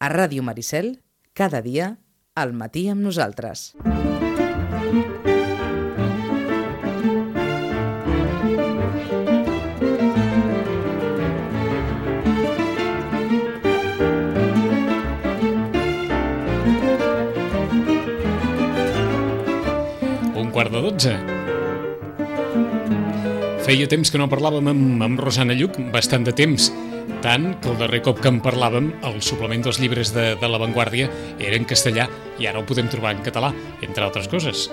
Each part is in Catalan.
A Ràdio Maricel, cada dia, al matí amb nosaltres. Un quart de dotze. Feia temps que no parlàvem amb, amb Rosana Lluc, bastant de temps, tant que el darrer cop que en parlàvem, el suplement dels llibres de, de l'avantguàrdia era en castellà i ara ho podem trobar en català, entre altres coses.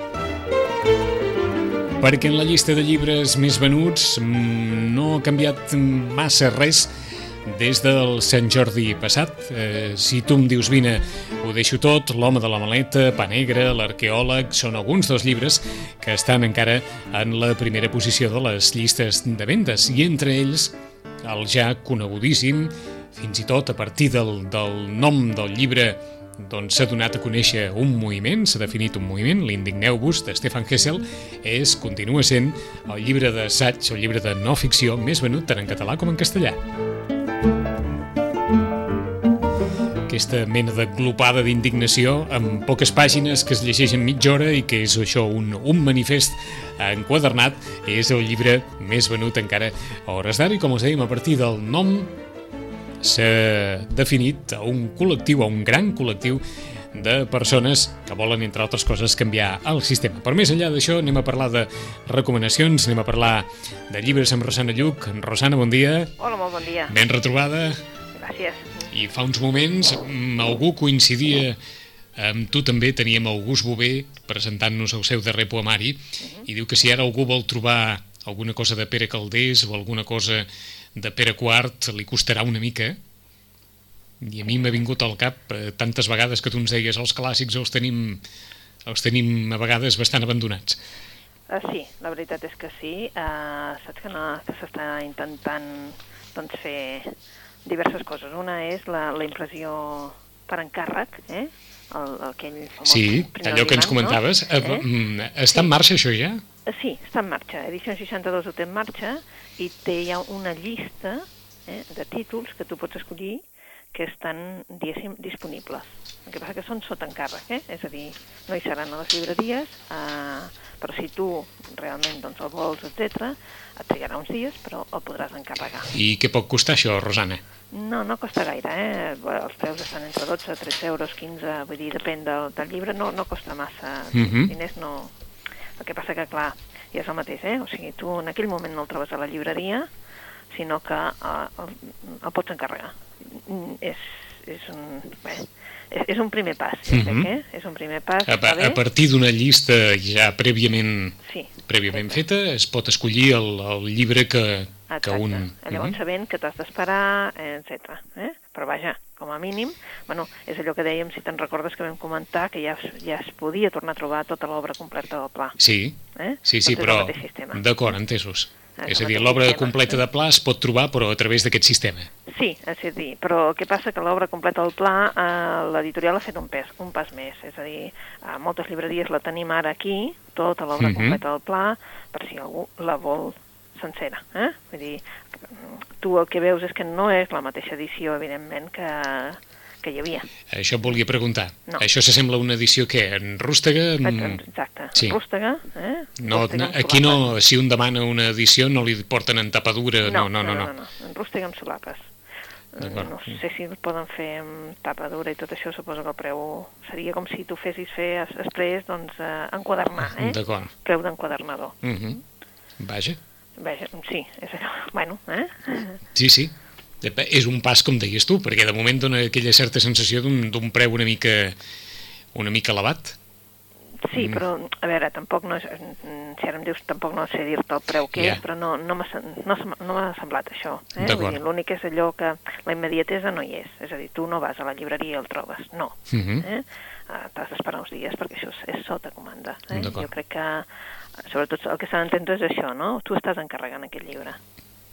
Perquè en la llista de llibres més venuts mm, no ha canviat massa res des del Sant Jordi passat. Eh, si tu em dius, vine, ho deixo tot, l'home de la maleta, Pa Negre, l'arqueòleg, són alguns dels llibres que estan encara en la primera posició de les llistes de vendes i entre ells el ja conegudíssim, fins i tot a partir del, del nom del llibre doncs s'ha donat a conèixer un moviment, s'ha definit un moviment, l'Indigneu-vos, de Stefan Hessel, és, continua sent, el llibre d'assaig, el llibre de no ficció més venut tant en català com en castellà. Aquesta mena de glopada d'indignació amb poques pàgines que es llegeix en mitja hora i que és això un, un manifest enquadernat és el llibre més venut encara a hores d'ara i com us dèiem a partir del nom s'ha definit a un col·lectiu, a un gran col·lectiu de persones que volen, entre altres coses, canviar el sistema. Per més enllà d'això, anem a parlar de recomanacions, anem a parlar de llibres amb Rosana Lluc. Rosana, bon dia. Hola, molt bon dia. Ben retrobada. Gràcies. I fa uns moments mm, algú coincidia amb tu també, teníem August Bové presentant-nos el seu darrer poemari i diu que si ara algú vol trobar alguna cosa de Pere Caldés o alguna cosa de Pere Quart li costarà una mica i a mi m'ha vingut al cap eh, tantes vegades que tu ens deies els clàssics els tenim, els tenim a vegades bastant abandonats. Uh, sí, la veritat és que sí. Uh, saps que, no, s'està intentant doncs, fer diverses coses. Una és la, la impressió per encàrrec, eh? El, aquell famós Sí, allò que ens comentaves. No? Eh? Eh? Està en marxa això ja? Eh, Sí, està en marxa. Edició 62 ho té en marxa i té ja una llista eh, de títols que tu pots escollir que estan, diguéssim, disponibles. El que passa que són sota encàrrec, eh? és a dir, no hi seran a les llibreries, eh, però si tu realment doncs, el vols, etc, et trigarà uns dies, però el podràs encarregar. I què pot costar això, Rosana? No, no costa gaire, eh? Els preus estan entre 12, 13 euros, 15, vull dir, depèn del, del llibre, no, no costa massa Mhm. diners, no... El que passa que, clar, ja és el mateix, eh? O sigui, tu en aquell moment no el trobes a la llibreria, sinó que eh, el, el pots encarregar. És, és un... Bé, és, és un primer pas, ja Mhm. crec, eh? És un primer pas, A, a, a partir d'una llista ja prèviament Sí. prèviament feta, es pot escollir el, el llibre que, que Exacte. un... Llavors Mhm. sabent que t'has d'esperar, etc. Eh? Però vaja, com a mínim, bueno, és allò que dèiem, si te'n recordes que vam comentar, que ja, ja es podia tornar a trobar tota l'obra completa del pla. Sí, Eh? sí, sí, però... D'acord, entesos. Ah, És a dir, l'obra completa de pla es pot trobar, però a través d'aquest sistema. Sí, és a dir, però què passa? Que l'obra completa del pla, eh, l'editorial ha fet un, pes, un pas més. És a dir, a moltes llibreries la tenim ara aquí, tota l'obra Mhm. completa del pla, per si algú la vol sencera. Eh? Vull dir, tu el que veus és que no és la mateixa edició, evidentment, que, que hi havia. Això et volia preguntar. No. Això s'assembla a una edició que en rústega... Exacte, sí. rústega. Eh? No, Rústega aquí no, si un demana una edició no li porten en tapadura, no, no, no. no. no, no. En rústega amb solapes. No sé si el poden fer amb tapa dura i tot això, suposo que el preu seria com si tu fessis fer es- després, doncs, eh, enquadernar, eh? D'acord. Preu d'enquadernador. Mhm. Vaja. Vaja, sí, és allò. Bueno, eh? Sí, sí. És un pas, com deies tu, perquè de moment dona aquella certa sensació d'un preu una mica, una mica elevat. Sí, Mm. però, a veure, tampoc no és... Si ara em dius, tampoc no sé dir-te el preu que Ja. és, però no, no m'ha no, no semblat això. Eh? L'únic és allò que la immediatesa no hi és. És a dir, tu no vas a la llibreria i el trobes. No. Mhm. eh? Ah, T'has d'esperar uns dies perquè això és, és sota comanda. Eh? Jo crec que, sobretot, el que s'ha d'entendre és això, no? Tu estàs encarregant aquest llibre.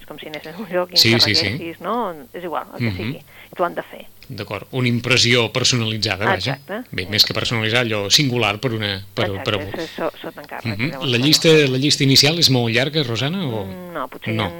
És com si anessis a un lloc i Sí, sí, sí. no? És igual, el que Mhm. sigui. I t'ho han de fer. D'acord, una impressió personalitzada, vaja. Exacte. Bé, més que personalitzar, allò singular per, una, per, Exacte, per a és, és so, sota encàrrec. Mhm. llavors, La, llista, la llista inicial és molt llarga, Rosana? O... No, potser no.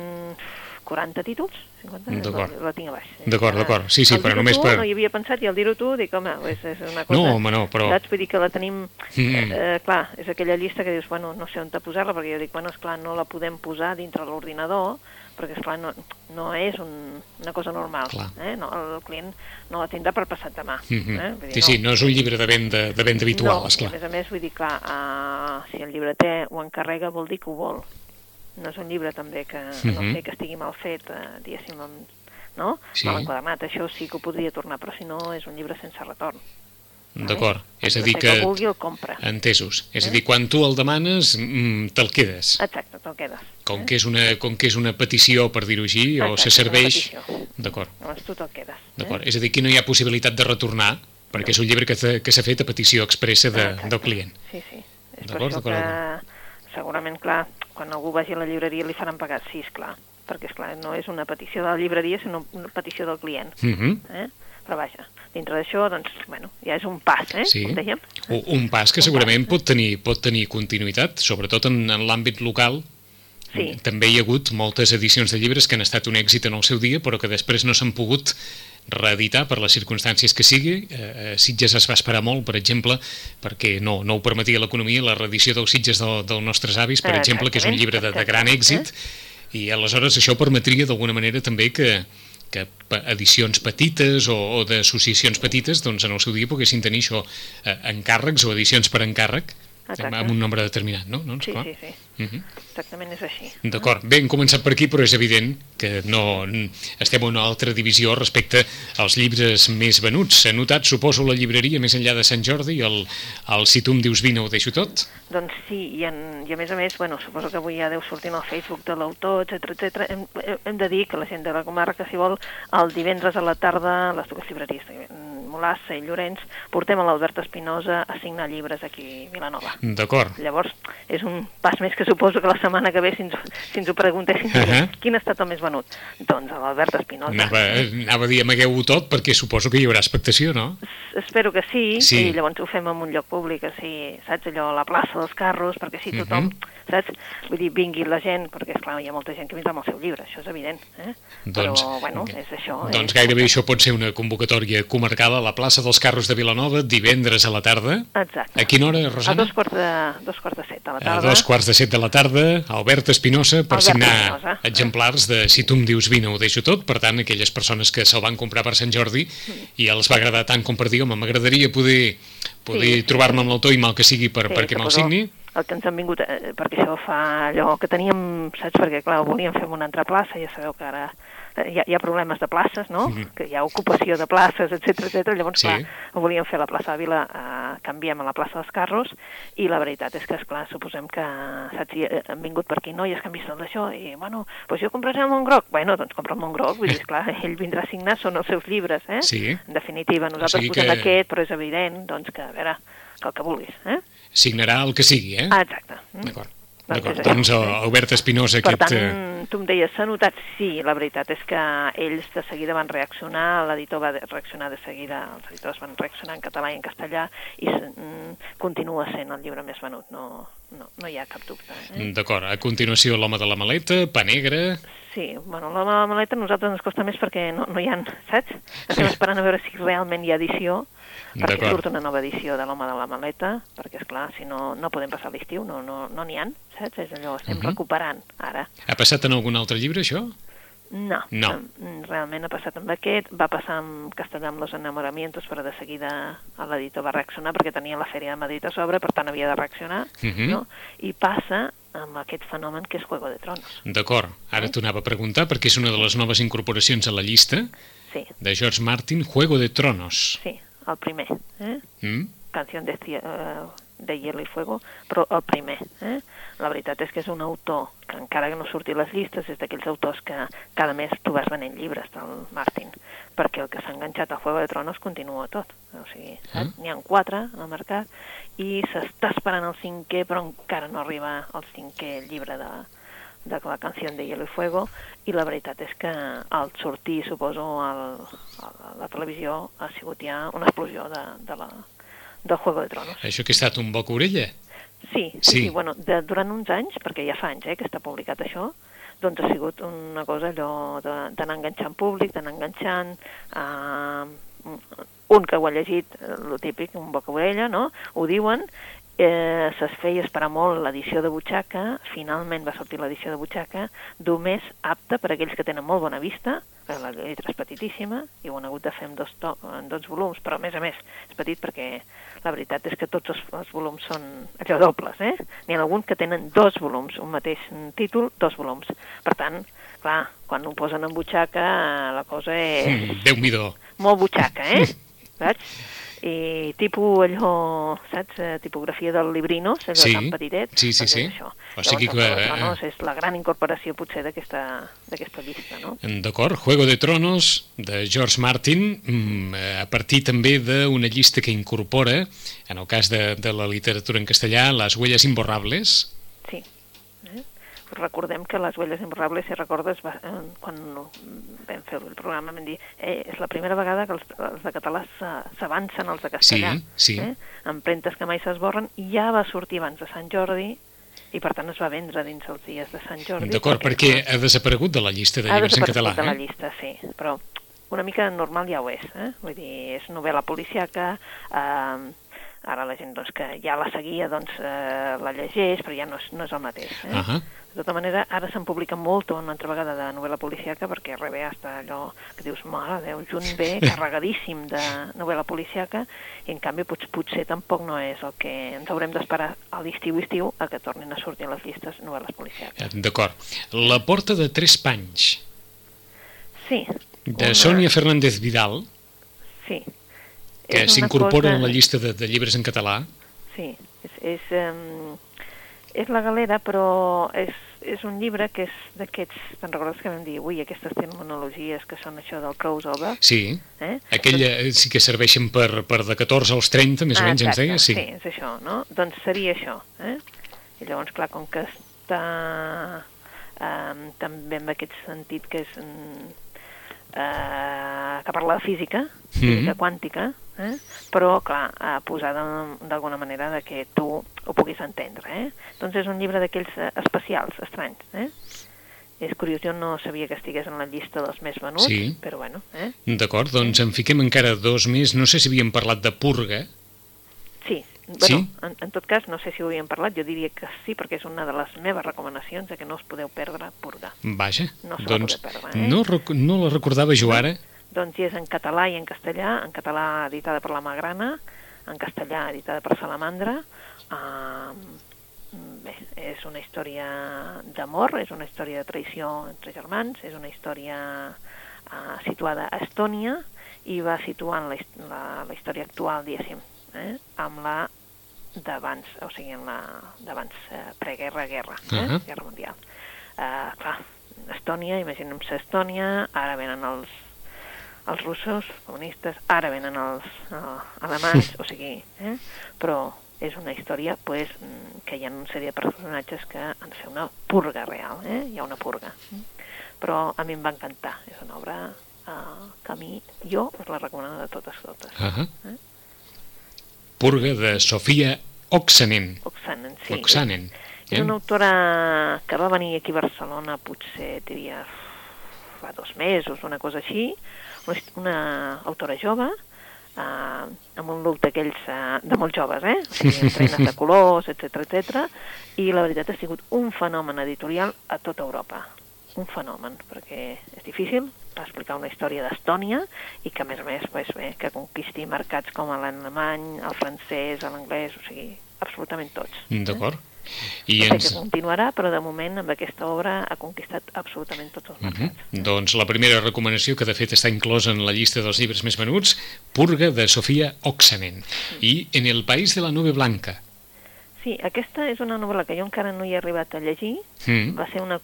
Hi ha 40 títols, 50, D'acord. la, la tinc a baix. D'acord, Eh, d'acord. Sí, sí, el però només tu, per- No hi havia pensat i al dir-ho tu dic, home, és, és una cosa... No, home, no, però- Saps? Vull dir que la tenim... Mm. Eh, clar, és aquella llista que dius, bueno, no sé on posar-la, perquè jo dic, bueno, esclar, no la podem posar dintre l'ordinador, perquè, esclar, no, no és un, una cosa normal. Clar. Eh? No, el client no la tindrà per passat demà. Mhm. eh? Vull dir, Sí, sí, no és un llibre de venda, de venda habitual, no, esclar. a més a més, vull dir, clar, uh, si el llibreter ho encarrega vol dir que ho vol. No és un llibre també que, uh no Mhm. sé, que estigui mal fet, uh, diguéssim, amb, no? Sí. Mal enquadernat, això sí que ho podria tornar, però si no és un llibre sense retorn. D'acord, és a dir que... Que vulgui el compra. Entesos. És a Eh? dir, quan tu el demanes, mm, te'l quedes. Exacte, te'l quedes. Com eh? que és una, com que és una petició, per dir-ho així, o Exacte, se és una serveix... D'acord, Llavors tu te'l quedes. d'acord. És a dir, que no hi ha possibilitat de retornar, perquè és un llibre que, s'ha- que s'ha fet a petició expressa de, Exacte. del client. Sí, sí. És per D'acord, això d'acord, que segurament, clar, quan algú vagi a la llibreria li faran pagar, sí, clar, perquè, és clar, no és una petició de la llibreria, sinó una petició del client. Uh -huh. Eh? Però vaja, dintre d'això, doncs, bueno, ja és un pas, eh? Sí. Com dèiem. Un pas que segurament pot tenir, pot tenir continuïtat, sobretot en, en l'àmbit local. Sí. També hi ha hagut moltes edicions de llibres que han estat un èxit en el seu dia, però que després no s'han pogut reeditar per les circumstàncies que sigui. Eh, eh, Sitges es va esperar molt, per exemple, perquè no, no ho permetia l'economia, la reedició dels Sitges del, dels nostres avis, per exemple, que és un llibre de, de gran èxit, i aleshores això permetria d'alguna manera també que, que edicions petites o, o d'associacions petites doncs en el seu dia poguessin tenir això, eh, encàrrecs o edicions per encàrrec Exacte. amb un nombre determinat, no? Doncs, Sí, clar. sí, sí. Uh -huh. Exactament és així. D'acord, bé, hem començat per aquí, però és evident que no estem en una altra divisió respecte als llibres més venuts. He notat, suposo, la llibreria més enllà de Sant Jordi, el, el Si tu em dius vine ho deixo tot. Doncs sí, i, en, i a més a més, bueno, suposo que avui ja deu sortir en el Facebook de l'autor, etc etc. Hem, hem de dir que la gent de la comarca, si vol, el divendres a la tarda, les dues llibreries, Molassa i Llorenç, portem a l'Albert Espinosa a signar llibres aquí a Vilanova. D'acord. Llavors, és un pas més que suposo que la setmana que ve, si ens, si ens ho preguntessin, Uh -huh. quin ha estat el més venut? Doncs a l'Albert Espinosa. Anava, anava a dir amagueu-ho tot perquè suposo que hi haurà expectació, no? Espero que sí, Sí. i llavors ho fem en un lloc públic, així, saps, allò, a la plaça dels carros, perquè així tothom, Mhm. saps, vull dir, vingui la gent, perquè, esclar, hi ha molta gent que vindrà amb el seu llibre, això és evident, eh? Doncs, Però, bueno, és això. Doncs és... gairebé això pot ser una convocatòria comarcal a la plaça dels Carros de Vilanova, divendres a la tarda. Exacte. A quina hora, A Rosana? dos quarts de, dos quarts de set a la A tarda. dos quarts de set de la tarda, Albert Espinosa, per Albert signar Espinosa. exemplars de Si tu em dius vine ho deixo tot, per tant, aquelles persones que se'l van comprar per Sant Jordi i els va agradar tant com per dir, home, m'agradaria poder, poder Sí, trobar-me amb l'autor i mal que sigui per, Sí, perquè me'l signi. El que ens han vingut, eh, perquè això fa allò que teníem, saps, perquè clar, volíem fer una altra plaça, ja sabeu que ara eh, hi ha, hi ha problemes de places, no? Mhm. Que hi ha ocupació de places, etc etc. llavors, Sí. clar, volíem fer la plaça de Vila, eh, canviem a la plaça dels Carros, i la veritat és que, esclar, suposem que, saps, hi, han vingut per aquí noies que han vist tot això, i, bueno, doncs jo compraré el Montgroc. Bueno, doncs compra el Montgroc, vull dir, esclar, ell vindrà a signar, són els seus llibres, eh? Sí. En definitiva, nosaltres sigui posem que- aquest, però és evident, doncs, que, a veure, que el que vulguis, eh? Signarà el que sigui, eh? Ah, exacte. Mm. D'acord. D'acord. Doncs eh? Albert Espinosa, Per aquest... tant, eh, tu em deies, s'ha notat? Sí, la veritat és que ells de seguida van reaccionar, l'editor va de- reaccionar de seguida, els editors van reaccionar en català i en castellà, i mm, continua sent el llibre més venut, no, no, no hi ha cap dubte. Eh? D'acord. A continuació, l'home de la maleta, pa negre... Sí, bueno, la, la maleta a nosaltres ens costa més perquè no, no hi ha, saps? Estem esperant a veure si realment hi ha edició, perquè surt una nova edició de l'home de la maleta, perquè, és clar si no, no podem passar l'estiu, no n'hi no, n'hi ha, saps? És allò, estem Mhm. recuperant ara. Ha passat en algun altre llibre, això? No, No. mm, realment ha passat amb aquest, va passar amb Castellà amb los enamoramientos, però de seguida l'editor va reaccionar perquè tenia la Fèria de Madrid a sobre, per tant havia de reaccionar, Mhm. no? I passa amb aquest fenomen que és Juego de Tronos. D'acord. Ara t'ho anava a preguntar perquè és una de les noves incorporacions a la llista Sí, de George Martin, Juego de Tronos. sí, el primer, eh? Mm? Canción de, eh, de Hielo i Fuego, però el primer. Eh? La veritat és que és un autor que encara que no surti a les llistes és d'aquells autors que cada mes tu vas venent llibres del Martin, perquè el que s'ha enganxat al Juego de Tronos continua tot. O sigui, saps? Ah. N'hi ha quatre al mercat i s'està esperant el cinquè, però encara no arriba el cinquè llibre de, de la canció de Hielo y Fuego i la veritat és que al sortir, suposo, al, a la televisió ha sigut ja una explosió de, de la, del Juego de Tronos. Això que ha estat un boca orella? Sí, sí, Sí. sí. bueno, de, durant uns anys, perquè ja fa anys eh, que està publicat això, doncs ha sigut una cosa allò d'anar enganxant públic, d'anar enganxant... Eh, un que ho ha llegit, el típic, un boca orella, no? Ho diuen, eh, feia esperar molt l'edició de butxaca, finalment va sortir l'edició de butxaca, només apta per a aquells que tenen molt bona vista, perquè la lletra és petitíssima, i ho han hagut de fer en dos, to en dos volums, però a més a més és petit perquè la veritat és que tots els, els volums són allò dobles, eh? N'hi ha alguns que tenen dos volums, un mateix títol, dos volums. Per tant, clar, quan ho posen en butxaca, eh, la cosa és Mm, Déu-m'hi-do. molt butxaca, eh? Saps? I tipus allò, saps, eh, tipografia del Librinos, allò Sí, tan petitet. sí, sí, sí. Això. O sigui Llavors, que, el eh, Tronos és la gran incorporació potser d'aquesta d'aquesta llista, no? D'acord, Juego de Tronos, de George Martin, mm, eh, a partir també d'una llista que incorpora, en el cas de, de la literatura en castellà, les huelles imborrables. Sí. Eh? Recordem que les huelles imborrables, si recordes, va, eh, quan vam fer el programa vam dir eh, és la primera vegada que els, els de català s'a- s'avancen als de castellà. Sí, sí. Eh? Empremtes que mai s'esborren, i ja va sortir abans de Sant Jordi, i per tant es va vendre dins els dies de Sant Jordi. D'acord, perquè clar, ha desaparegut de la llista de ha llibres en desaparegut català. de la Eh? llista, sí, però una mica normal ja ho és, eh? Vull dir, és novel·la policiaca, eh, ara la gent doncs, que ja la seguia doncs, eh, la llegeix, però ja no és, no és el mateix. Eh? Ahà. De tota manera, ara se'n publica molt una altra vegada de novel·la policiaca perquè rebé hasta allò que dius, mare Déu, junt ve carregadíssim de novel·la policiaca i en canvi pot, potser tampoc no és el que ens haurem d'esperar a l'estiu-estiu a que tornin a sortir les llistes novel·les policiaques. Eh, D'acord. La porta de tres panys, Sí. de una- Sònia Fernández Vidal, Sí. Que s'incorpora cosa- en la llista de, de llibres en català. Sí, és, és, um, és la galera, però és, és un llibre que és d'aquests, te'n recordes que vam dir, ui, aquestes terminologies que són això del crossover, Sí, eh? aquella eh, sí que serveixen per, per de 14 als 30, més o menys, ens exacte, deia? Sí. Sí, és això, no? Doncs seria això, eh? I llavors, clar, com que està eh, també en aquest sentit que és mm, eh, que parla de física, física Mhm. quàntica, eh? però, clar, eh, posada d'alguna manera de que tu ho puguis entendre, eh? Doncs és un llibre d'aquells eh, especials, estranys, eh? És curiós, jo no sabia que estigués en la llista dels més venuts, Sí. però bueno, eh? D'acord, doncs en fiquem encara dos més. No sé si havíem parlat de Purga. Sí, bueno, Sí? En, en tot cas, no sé si ho havíem parlat, jo diria que sí, perquè és una de les meves recomanacions de que no us podeu perdre Purga. Vaja, No doncs perdre, eh? no, no la recordava jo ara. Doncs hi és en català i en castellà, en català editada per la Magrana, en castellà editada per Salamandra. Uh, bé, és una història d'amor, és una història de traïció entre germans, és una història uh, situada a Estònia i va situant la, la, la història actual, diguéssim, eh, amb la d'abans, o sigui, en la d'abans eh, preguerra, guerra, eh, Ahà. guerra mundial. Uh, clar, Estònia, imaginem-se Estònia, ara venen els, els russos, comunistes, ara venen els uh, alemanys, o sigui, eh? però és una història pues, que hi ha una sèrie de personatges que han de fer una purga real, eh? hi ha una purga. Però a mi em va encantar, és una obra uh, que a mi, jo, us la recomano de totes, totes. Uh Eh? Purga de Sofia Oxanen. Oxanen, sí. Oxanen. És eh? una autora que va venir aquí a Barcelona potser, diria, fa dos mesos, una cosa així, una, una autora jove, eh, amb un look d'aquells eh, de molt joves, eh? O sigui, amb trenes de colors, etc etc. i la veritat ha sigut un fenomen editorial a tota Europa. Un fenomen, perquè és difícil explicar una història d'Estònia i que, a més a més, pues, bé, que conquisti mercats com l'alemany, el francès, l'anglès, o sigui, absolutament tots. D'acord. I I no sé ens... que continuarà, però de moment amb aquesta obra ha conquistat absolutament tots els Uh mercats. -huh. Doncs la primera recomanació, que de fet està inclosa en la llista dels llibres més venuts, Purga de Sofia Oxanen. I En el país de la nube blanca. Sí, aquesta és una novel·la que jo encara no hi he arribat a llegir. Mm. Va ser una,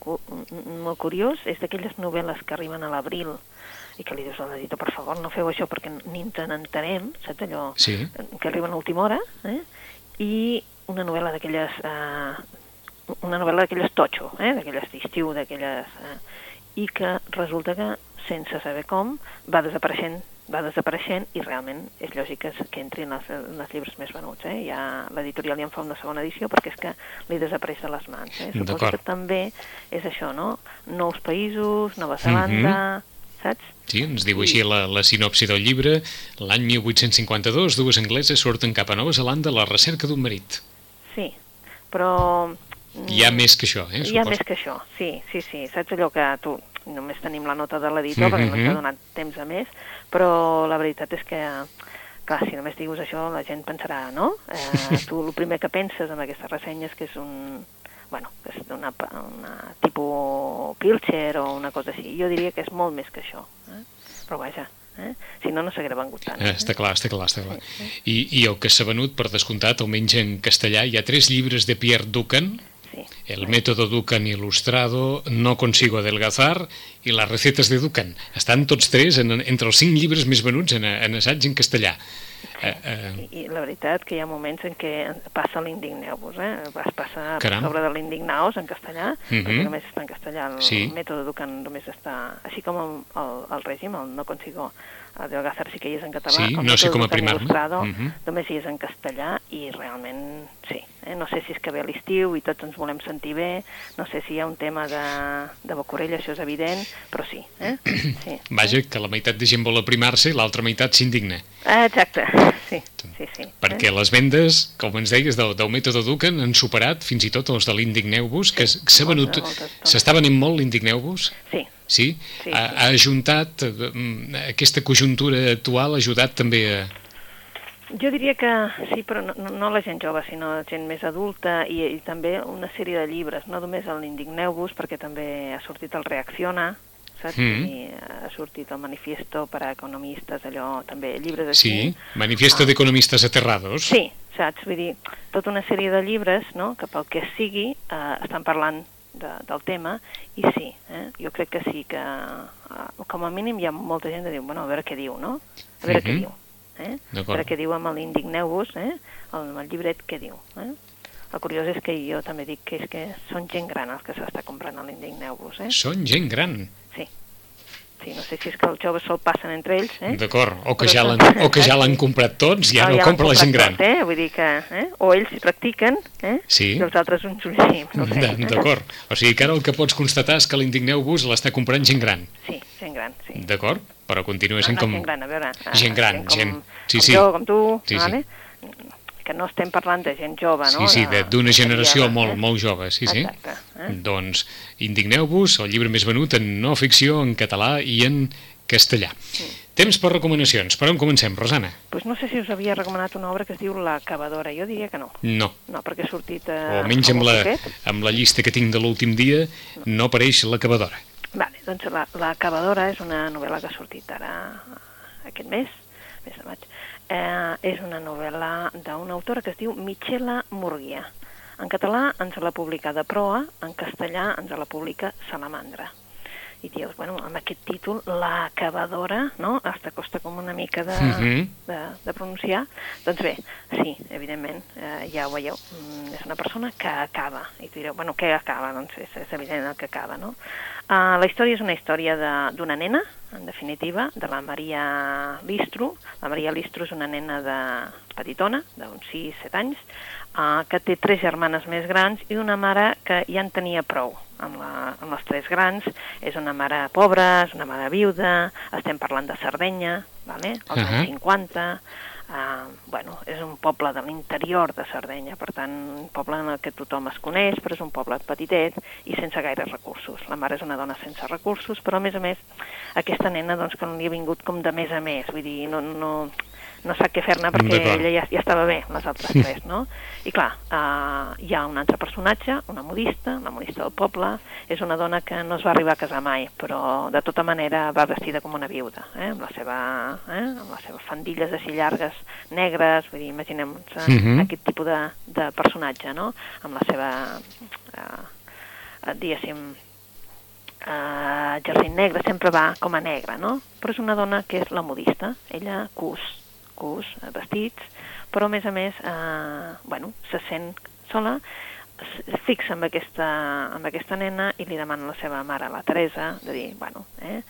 molt curiós. És d'aquelles novel·les que arriben a l'abril i que li dius a l'editor, per favor, no feu això perquè ni ens n'entenem, saps allò? Sí. Que arriben a última hora, eh? I una novel·la d'aquelles... Eh, una novel·la d'aquelles totxo, eh? d'aquelles d'estiu, d'aquelles... Eh, I que resulta que, sense saber com, va desapareixent va desapareixent i realment és lògic que, que entri en els, en els llibres més venuts. Eh? Ja l'editorial ja en fa una segona edició perquè és que li desapareix de les mans. Eh? Suposo que també és això, no? Nous països, Nova Zelanda, saps? Sí, ens diu així la, la sinopsi del llibre. L'any 1852, dues angleses surten cap a Nova Zelanda a la recerca d'un marit. Sí, però... Hi ha més que això, eh? Hi ha suposo. més que això, sí, sí, sí. Saps allò que tu només tenim la nota de l'editor mm -hmm. perquè no ens Mhm. ha donat temps a més, però la veritat és que, clar, si només digues això, la gent pensarà, no? Eh, tu el primer que penses amb aquestes ressenyes que és un bueno, que és d'una una tipus Pilcher o una cosa així. Jo diria que és molt més que això. Eh? Però vaja, eh? si no, no s'haguera vengut tant. Eh, està clar, està clar, està clar. I, I el que s'ha venut, per descomptat, almenys en castellà, hi ha tres llibres de Pierre Ducan, Sí. El método Ducan ilustrado, No consigo adelgazar i les recetes de Ducan. Estan tots tres en, entre els cinc llibres més venuts en, en assaig en castellà. Eh, eh, I, I la veritat que hi ha moments en què passa l'indigneu-vos, eh? Es passa per Caram. sobre de l'indignaos en castellà, Mhm. perquè només està en castellà, el, Sí. el mètode Ducan només està... Així com el, el, el règim, el no consigo adelgazar sí que hi és en català, Sí, no sé com aprimar-me. il·lustrado Mhm. només hi és en castellà i realment sí. Eh? No sé si és que ve l'estiu i tots ens volem sentir bé, no sé si hi ha un tema de, de Bocorell, això és evident, però sí. Eh? sí. vaja, que la meitat de gent vol aprimar-se i l'altra meitat s'indigna. Ah, exacte, sí, sí, sí. Perquè eh? les vendes, com ens deies, del, del mètode Ducan han superat fins i tot els de l'Indigneu-vos, que s'ha venut... S'està venent molt l'Indigneu-vos? Sí, Sí? Sí, ha, sí. ha ajuntat, mm, aquesta conjuntura actual ha ajudat també a... Jo diria que sí, però no, no- la gent jove, sinó gent més adulta i, i també una sèrie de llibres, no només el Indigneu-vos, perquè també ha sortit el Reacciona, saps? Mm. I ha sortit el Manifiesto per a Economistes, allò també, llibres així. Sí, Manifiesto de Economistas Aterrados. Sí, saps? Vull dir, tota una sèrie de llibres, no?, que pel que sigui eh, estan parlant de, del tema, i sí, eh? jo crec que sí, que eh, com a mínim hi ha molta gent que diu, bueno, a veure què diu, no? A veure què Mhm. diu. Eh? A veure què diu amb l'Indigneu-vos, eh? el, el llibret què diu. Eh? El curiós és que jo també dic que és que són gent gran els que s'està comprant a l'Indigneu-vos. Eh? Són gent gran. Sí. Sí, no sé si és que els joves se'l passen entre ells, eh? D'acord, o que ja l'han o que ja l'han comprat tots i ara No, el ja compra la gent gran. tot, Eh? Vull dir que, eh? O ells hi practiquen, eh? Sí. I els altres uns ullim, no ho sé. De- D'acord. O sigui que ara el que pots constatar és que l'Indigneu-vos l'està comprant gent gran. Sí, gent gran, sí. D'acord? Però continua sent Ah, com... gent gran, a veure. ah, Gent gran, com, gent- sí, com sí. jo, com tu, Sí, sí. vale? Que no estem parlant de gent jove, no? Sí, sí, de- d'una generació criada, molt, eh? molt jove, sí, sí. Exacte. Eh? Doncs Indigneu-vos, el llibre més venut en no ficció, en català i en castellà. Temps per recomanacions. Per on comencem, Rosana? Pues no sé si us havia recomanat una obra que es diu La cavadora. Jo diria que no. No. No, perquè ha sortit... Eh, O almenys amb la, amb la llista que tinc de l'últim dia no apareix la cavadora. Vale, doncs la, la cavadora és una novel·la que ha sortit ara aquest mes, mes de maig. Eh, és una novel·la d'una autora que es diu Michela Murguia. En català ens l'ha publicada Proa, en castellà ens la publica Salamandra. I dius, bueno, amb aquest títol, La cavadora, no? Hasta costa com una mica de, Mhm. de, de pronunciar. Doncs bé, sí, evidentment, eh, ja ho veieu, mm, és una persona que acaba. I tu direu, bueno, què acaba? Doncs és, és evident el que acaba, no? Uh, la història és una història de- d'una nena, en definitiva, de la Maria Listro. La Maria Listro és una nena de petitona, d'uns 6-7 anys, uh, que té tres germanes més grans i una mare que ja en tenia prou amb, la, amb les tres grans. És una mare pobra, és una mare viuda, estem parlant de Sardenya, vale? als Ahà. anys 50, Uh, bueno, és un poble de l'interior de Sardenya, per tant, un poble en el que tothom es coneix, però és un poble petitet i sense gaires recursos. La mare és una dona sense recursos, però a més a més aquesta nena doncs, que li ha vingut com de més a més, vull dir, no, no, no sap què fer-ne perquè ella ja, ja estava bé, les altres tres, no? I clar, uh, hi ha un altre personatge, una modista, la modista del poble, és una dona que no es va arribar a casar mai, però de tota manera va vestida com una viuda, eh? amb, la seva, eh? amb les seves fandilles així llargues, negres, vull dir, imaginem-nos uh Mhm. aquest tipus de, de personatge, no? amb la seva, uh, diguéssim, uh, jersei negre, sempre va com a negra, no? Però és una dona que és la modista, ella cus, cus, eh, vestits, però a més a més, eh, bueno, se sent sola, fixa amb aquesta, amb aquesta nena i li demana a la seva mare, la Teresa, de dir, bueno, eh,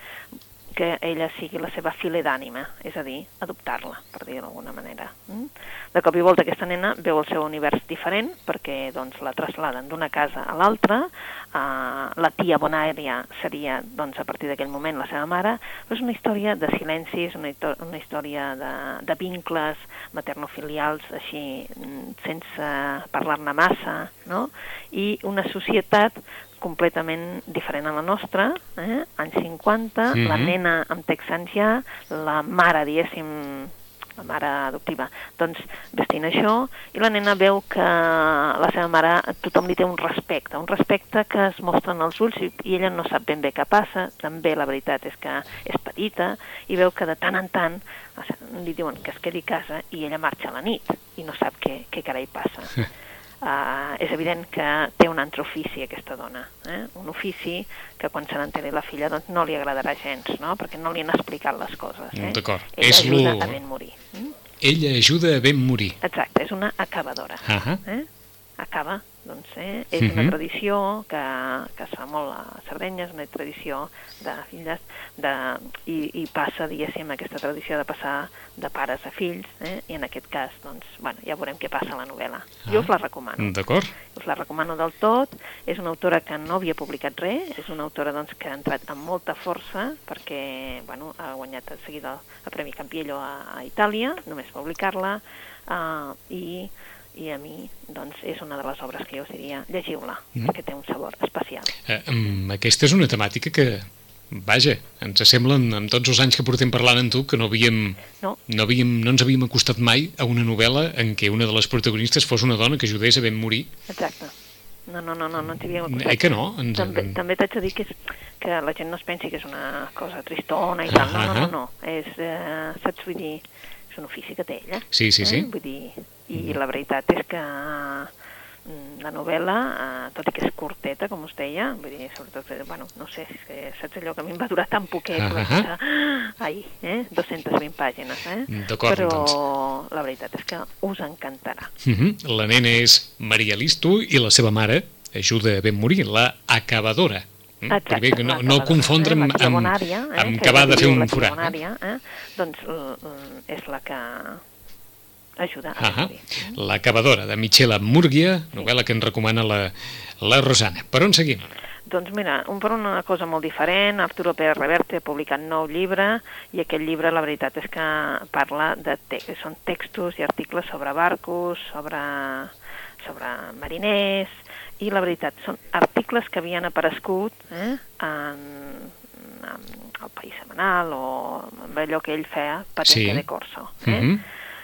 que ella sigui la seva file d'ànima, és a dir, adoptar-la, per dir-ho d'alguna manera. Mm? De cop i volta aquesta nena veu el seu univers diferent perquè doncs, la trasladen d'una casa a l'altra, uh, la tia Bonària seria doncs, a partir d'aquell moment la seva mare, però és una història de silencis, una, una història de, de vincles maternofilials així mm, sense parlar-ne massa, no? i una societat completament diferent a la nostra, eh? anys 50, mm -hmm. la nena amb texans ja, la mare, diguéssim, la mare adoptiva, doncs vestint això, i la nena veu que la seva mare, tothom li té un respecte, un respecte que es mostra en els ulls i, i ella no sap ben bé què passa, també la veritat és que és petita, i veu que de tant en tant li diuen que es quedi a casa i ella marxa a la nit i no sap què, què carai passa. Uh, és evident que té un altre ofici aquesta dona, eh? un ofici que quan se n'enteri la filla doncs no li agradarà gens, no? perquè no li han explicat les coses. Eh? D'acord. Ella És ajuda lo- a ben morir. Mm? Ella ajuda a ben morir. Exacte, és una acabadora. Ahà. Eh? Acaba, doncs, eh? és Mhm. una tradició que, que es fa molt a Sardenya, és una tradició de filles, de, i, i passa, diguéssim, aquesta tradició de passar de pares a fills, eh? i en aquest cas, doncs, bueno, ja veurem què passa a la novel·la. Ah. Jo us la recomano. D'acord? us la recomano del tot. És una autora que no havia publicat res, és una autora doncs, que ha entrat amb molta força perquè bueno, ha guanyat de seguida el Premi Campiello a, a Itàlia, només publicar-la, uh, i, i a mi doncs, és una de les obres que jo us diria, llegiu-la, Mm. perquè té un sabor especial. Eh, mm, aquesta és una temàtica que, vaja, ens sembla, en- amb tots els anys que portem parlant amb tu, que no havíem, No? no, havíem, no ens havíem acostat mai a una novel·la en què una de les protagonistes fos una dona que ajudés a ben morir. Exacte. No, no, no, no, no ens havíem Eh acostat. que no? Ens, També, també t'haig de dir que, és, que la gent no es pensi que és una cosa tristona i tal. No, no, no, no. És, eh, saps, vull dir, és un ofici que té ella. Sí, sí, sí. Eh? Vull dir, I la veritat és que mm, la novel·la, eh, tot i que és curteta, com us deia, vull dir, sobretot, eh, bueno, no sé, que saps allò que a mi em va durar tan poquet, Ah, vaig ah. pensar, ai, eh? 220 pàgines, eh? Però doncs. la veritat és que us encantarà. Uh -huh. La nena és Maria Listo i la seva mare ajuda a ben morir, la acabadora. Mm? Exacte, Primer que no, no acabadora, confondre eh? amb, La tia amb, Bonària, eh? amb que acabar de fer un forat. eh? Eh? Doncs és la que ajuda a morir. L'acabadora, de Michela Murgia, novel·la que ens recomana la, la Rosana. Per on seguim? Doncs mira, un per una cosa molt diferent, Arturo Pérez Reverte ha publicat nou llibre i aquest llibre la veritat és que parla de te són textos i articles sobre barcos, sobre, sobre mariners i la veritat són articles que havien aparegut eh, en, en el País Semanal o amb allò que ell feia, Patente Sí. de Corso. Eh? Mhm.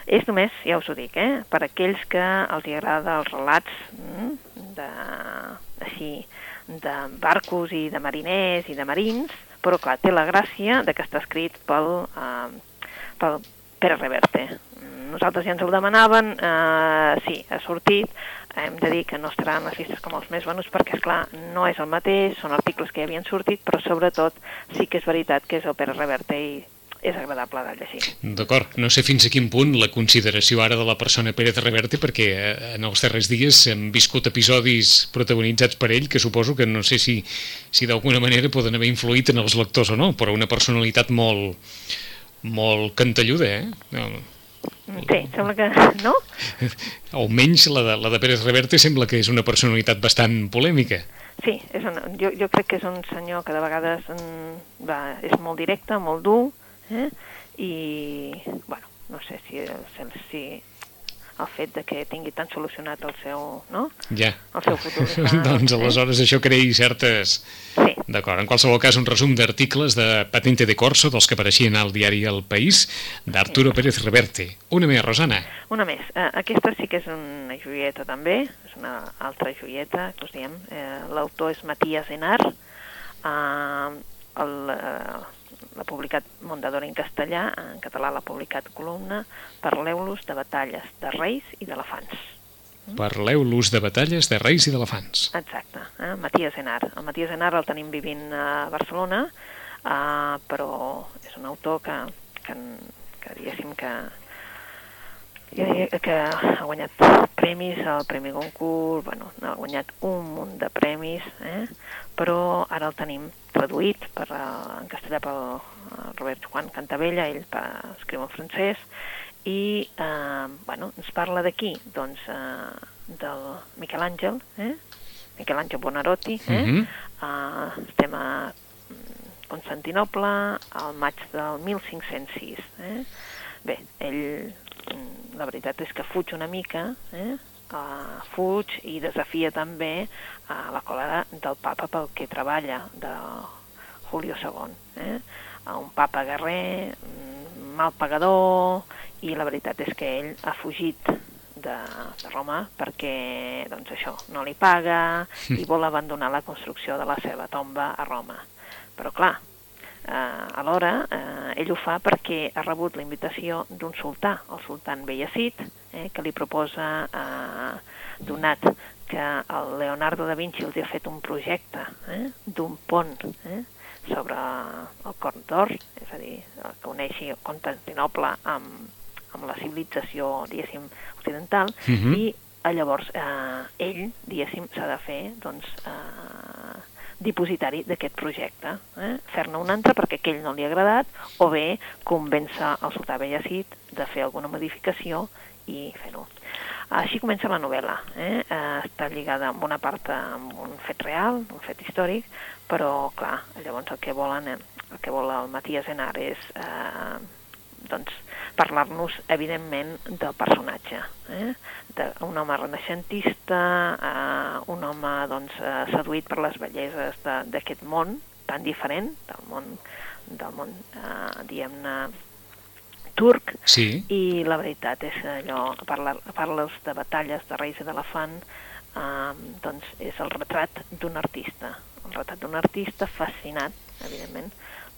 És només, ja us ho dic, eh, per aquells que els agrada els relats mm, de, així, de barcos i de mariners i de marins, però clar, té la gràcia de que està escrit pel, eh, pel Pere Reverte. Nosaltres ja ens el demanaven, eh, sí, ha sortit, hem de dir que no estarà en les llistes com els més venuts perquè, és clar no és el mateix, són articles que ja havien sortit, però sobretot sí que és veritat que és el Pere Reverte i és agradable de llegir. D'acord, no sé fins a quin punt la consideració ara de la persona Pérez Reverte, perquè eh, en els darrers dies hem viscut episodis protagonitzats per ell que suposo que no sé si, si d'alguna manera poden haver influït en els lectors o no, però una personalitat molt, molt cantelluda, eh? No, Sí, sembla que... No? almenys la de, la de Pérez Reverte sembla que és una personalitat bastant polèmica. Sí, és un, jo, jo crec que és un senyor que de vegades mm, va, és molt directe, molt dur, eh? i, bueno, no sé si, si el fet de que tingui tan solucionat el seu, no? Ja. El seu futur. està, doncs eh? aleshores això creï certes... Sí, D'acord, en qualsevol cas un resum d'articles de Patente de Corso, dels que apareixien al diari El País, d'Arturo Pérez Reverte. Una més, Rosana. Una més. Eh, aquesta sí que és una joieta també, és una altra joieta, que us diem. Eh, L'autor és Matías Enar. Eh, el, eh, l'ha publicat Mondadora en castellà, en català l'ha publicat Columna, Parleu-los de batalles de reis i d'elefants. Parleu l'ús de batalles de reis i d'elefants. Exacte, eh? Matías Enar. El Matías Enar el tenim vivint a Barcelona, eh, però és un autor que, que, que diguéssim que Jo diria que ha guanyat premis al Premi Goncourt, bueno, ha guanyat un munt de premis, eh? però ara el tenim traduït per, uh, en castellà pel uh, Robert Juan Cantabella, ell per, escriu en francès, i eh, bueno, ens parla d'aquí, doncs, eh, del Miquel Àngel, eh? Miquel Àngel Bonarotti, eh? Mhm. eh, estem a mm, Constantinople al maig del 1506. Eh? Bé, ell, la veritat és que fuig una mica, eh? Uh, fuig i desafia també uh, la còlera del papa pel que treballa, de Julio II. Eh? Uh, un papa guerrer, mm, mal pagador, i la veritat és que ell ha fugit de, de Roma perquè, doncs això, no li paga i vol abandonar la construcció de la seva tomba a Roma. Però clar, eh, alhora eh, ell ho fa perquè ha rebut la invitació d'un sultà, el sultan Beyazid, eh, que li proposa, eh, donat que el Leonardo da Vinci els ha fet un projecte eh, d'un pont eh, sobre el Corn d'Or, és a dir, que uneixi Constantinople amb, amb la civilització, diguéssim, occidental, Mhm. i eh, llavors eh, ell, diguéssim, s'ha de fer, doncs, eh, dipositari d'aquest projecte, eh? fer-ne un altre perquè aquell no li ha agradat, o bé convèncer el sultà Bellacid de fer alguna modificació i fer-ho. Així comença la novel·la. Eh? Eh, està lligada amb una part amb un fet real, un fet històric, però, clar, llavors el que volen, el que vol el Matías Enar és eh, doncs, parlar-nos, evidentment, del personatge. Eh? D'un home renaixentista, eh, un home doncs, eh, seduït per les belleses de- d'aquest món tan diferent, del món, del món eh, diguem-ne, turc, Sí. i la veritat és que allò, parla, parles de batalles de Reis i d'Elefant, eh, doncs és el retrat d'un artista, un retrat d'un artista fascinat, evidentment,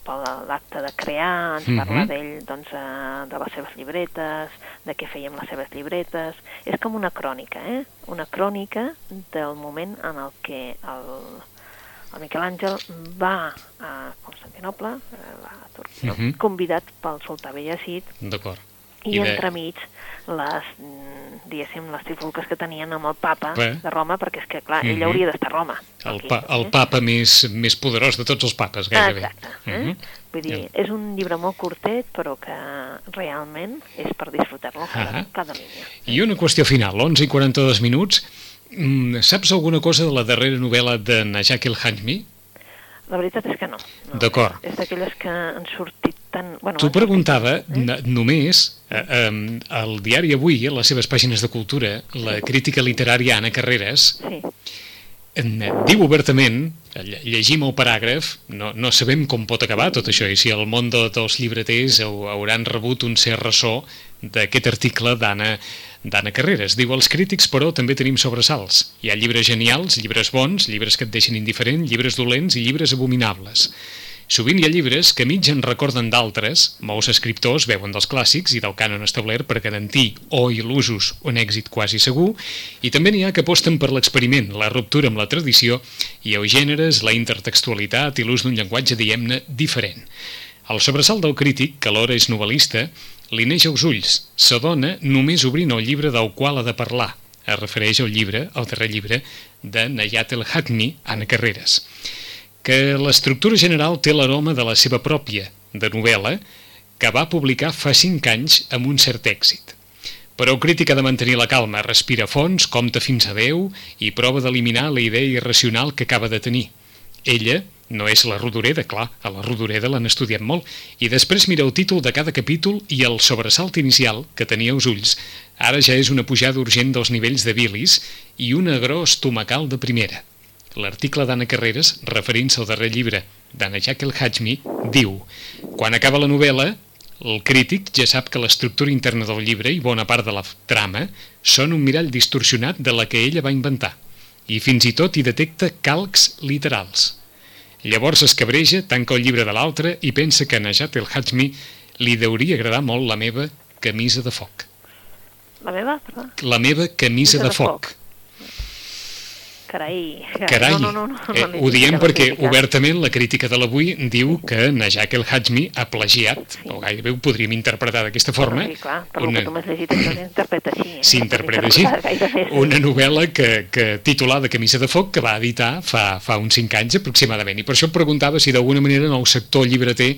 per l'acte de crear, ens Mhm. parla d'ell doncs, eh, de les seves llibretes, de què feia amb les seves llibretes, és com una crònica, eh? una crònica del moment en el que el, el Miquel Àngel va a Constantinople, eh, la Turquia, Mhm. convidat pel sultà D'acord. I, I entremig les, mm, diguéssim, les trifulques que tenien amb el papa Bé. de Roma, perquè és que, clar, ell Mhm. hauria d'estar a Roma. El, pa, el papa més, més poderós de tots els papes, gairebé. Exacte. Eh? Mhm. Vull dir, Ja. és un llibre molt curtet, però que realment és per disfrutar-lo cada, Ah. cada línia. I una qüestió final, 11 i 42 minuts. Mm, saps alguna cosa de la darrera novel·la de Najak El Hajmi? La veritat és que no. no. D'acord. És d'aquelles que han sortit tan... Bueno, T'ho preguntava n- només eh, eh, al diari Avui, a les seves pàgines de cultura, la crítica literària Anna Carreras Sí, eh, diu obertament, eh, lle- llegim el paràgraf, no, no sabem com pot acabar tot això i si el món de, dels llibreters hau- hauran rebut un cert ressò d'aquest article d'Anna d'Anna Carreras. Diu, els crítics, però, també tenim sobresalts. Hi ha llibres genials, llibres bons, llibres que et deixen indiferent, llibres dolents i llibres abominables. Sovint hi ha llibres que mig en recorden d'altres, molts escriptors veuen dels clàssics i del cànon establert per garantir o il·lusos un èxit quasi segur, i també n'hi ha que aposten per l'experiment, la ruptura amb la tradició i els gèneres, la intertextualitat i l'ús d'un llenguatge, diguem-ne, diferent. El sobresalt del crític, que alhora és novel·lista, li neix als ulls, s'adona només obrint el llibre del qual ha de parlar. Es refereix al llibre, al darrer llibre, de Nayat el Hatmi, Anna Carreras que l'estructura general té l'aroma de la seva pròpia, de novel·la, que va publicar fa cinc anys amb un cert èxit. Però el crític ha de mantenir la calma, respira fons, compta fins a 10 i prova d'eliminar la idea irracional que acaba de tenir. Ella no és la Rodoreda, clar, a la Rodoreda l'han estudiat molt, i després mira el títol de cada capítol i el sobresalt inicial, que tenia als ulls, ara ja és una pujada urgent dels nivells de bilis i un agró estomacal de primera. L'article d'Anna Carreras, referint-se al darrer llibre d'Anna Jack el Hajmi, diu Quan acaba la novel·la, el crític ja sap que l'estructura interna del llibre i bona part de la trama són un mirall distorsionat de la que ella va inventar i fins i tot hi detecta calcs literals. Llavors es cabreja, tanca el llibre de l'altre i pensa que a Najat el Hajmi li deuria agradar molt la meva camisa de foc. La meva, perdó? La meva camisa Camisa de de foc. foc. Carai, Carai, no, no, no, no, eh, no ho diem perquè obertament la crítica de l'avui diu que Najak El Hajmi ha plagiat, Sí. o gairebé ho podríem interpretar d'aquesta forma, Sí, clar, per una, que tu m'has llegit s'interpreta així. Eh? s'interpreta No així, una novel·la que, que titulada Camisa de foc que va editar fa, fa uns 5 anys aproximadament. I per això em preguntava si d'alguna manera en el sector llibreter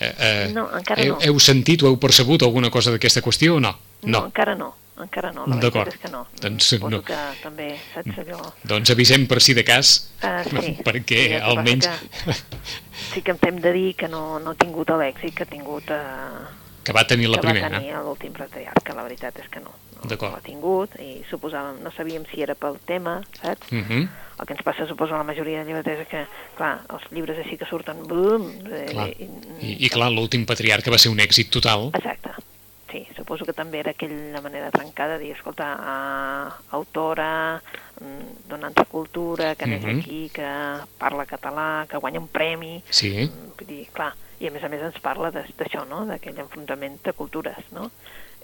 eh, eh, No, encara heu, no. heu sentit o heu percebut alguna cosa d'aquesta qüestió o no? No, encara no, encara no, la veritat és que no. Doncs, Suposo no. que també, saps allò... Doncs avisem per si de cas, Uh, sí. perquè Sí, que almenys... Que sí que em tem de dir que no, no ha tingut l'èxit que ha tingut... Eh, que va tenir la que primera. va tenir l'últim patriarca, la veritat és que no. no. No l'ha tingut i suposàvem, no sabíem si era pel tema, saps? Uh -huh. El que ens passa, suposo, a la majoria de llibreters és que, clar, els llibres així que surten, bum... eh, Clar. i- I, I clar, l'últim patriarca va ser un èxit total. Exacte. Sí, suposo que també era aquella manera trencada de dir, escolta, uh, autora, mm, donant cultura, que neix Mhm. aquí, que parla català, que guanya un premi... Sí. Mm, Vull dir, clar, i a més a més ens parla de- d'això, no?, d'aquell enfrontament de cultures, no?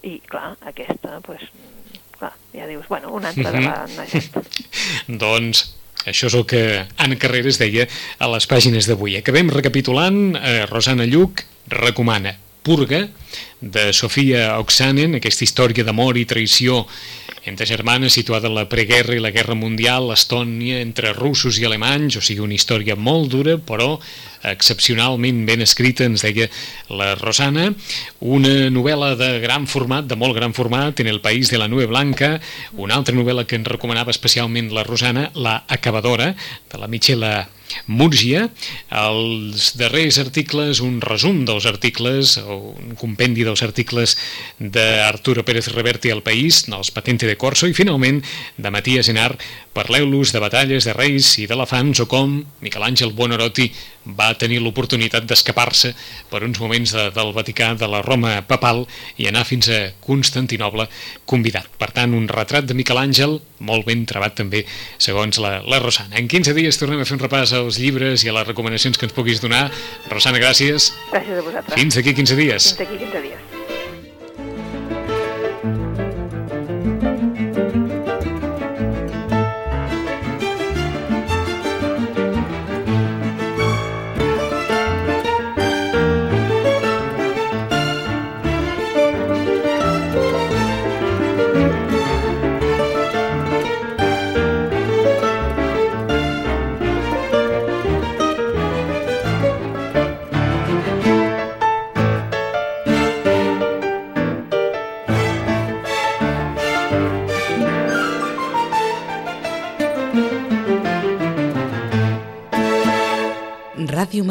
I, clar, aquesta, doncs, mm, clar, ja dius, bueno, una altra de la Najat. Doncs això és el que Anna Carreras deia a les pàgines d'avui. Acabem recapitulant, eh, Rosana Lluc recomana Purga, de Sofia Oxanen, aquesta història d'amor i traïció entre germanes situada en la preguerra i la guerra mundial, Estònia, entre russos i alemanys, o sigui, una història molt dura, però excepcionalment ben escrita, ens deia la Rosana, una novel·la de gran format, de molt gran format, en el País de la Nube Blanca, una altra novel·la que ens recomanava especialment la Rosana, La Acabadora, de la Michela Múrgia, els darrers articles, un resum dels articles, un compendi dels articles d'Arturo Pérez Reverte al País, dels Patente de Corso, i finalment de Matías Enar, parleu-los de batalles, de reis i d'elefants, o com Miquel Àngel Buonarroti va tenir l'oportunitat d'escapar-se per uns moments de, del Vaticà, de la Roma papal, i anar fins a Constantinoble convidat. Per tant, un retrat de Miquel Àngel, molt ben trebat també, segons la, la Rosana. En 15 dies tornem a fer un repàs als llibres i a les recomanacions que ens puguis donar. Rosana, gràcies. Gràcies a vosaltres. Fins aquí 15 dies. Fins aquí 15 dies.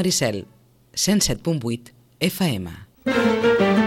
Maricel, 107.8 FM.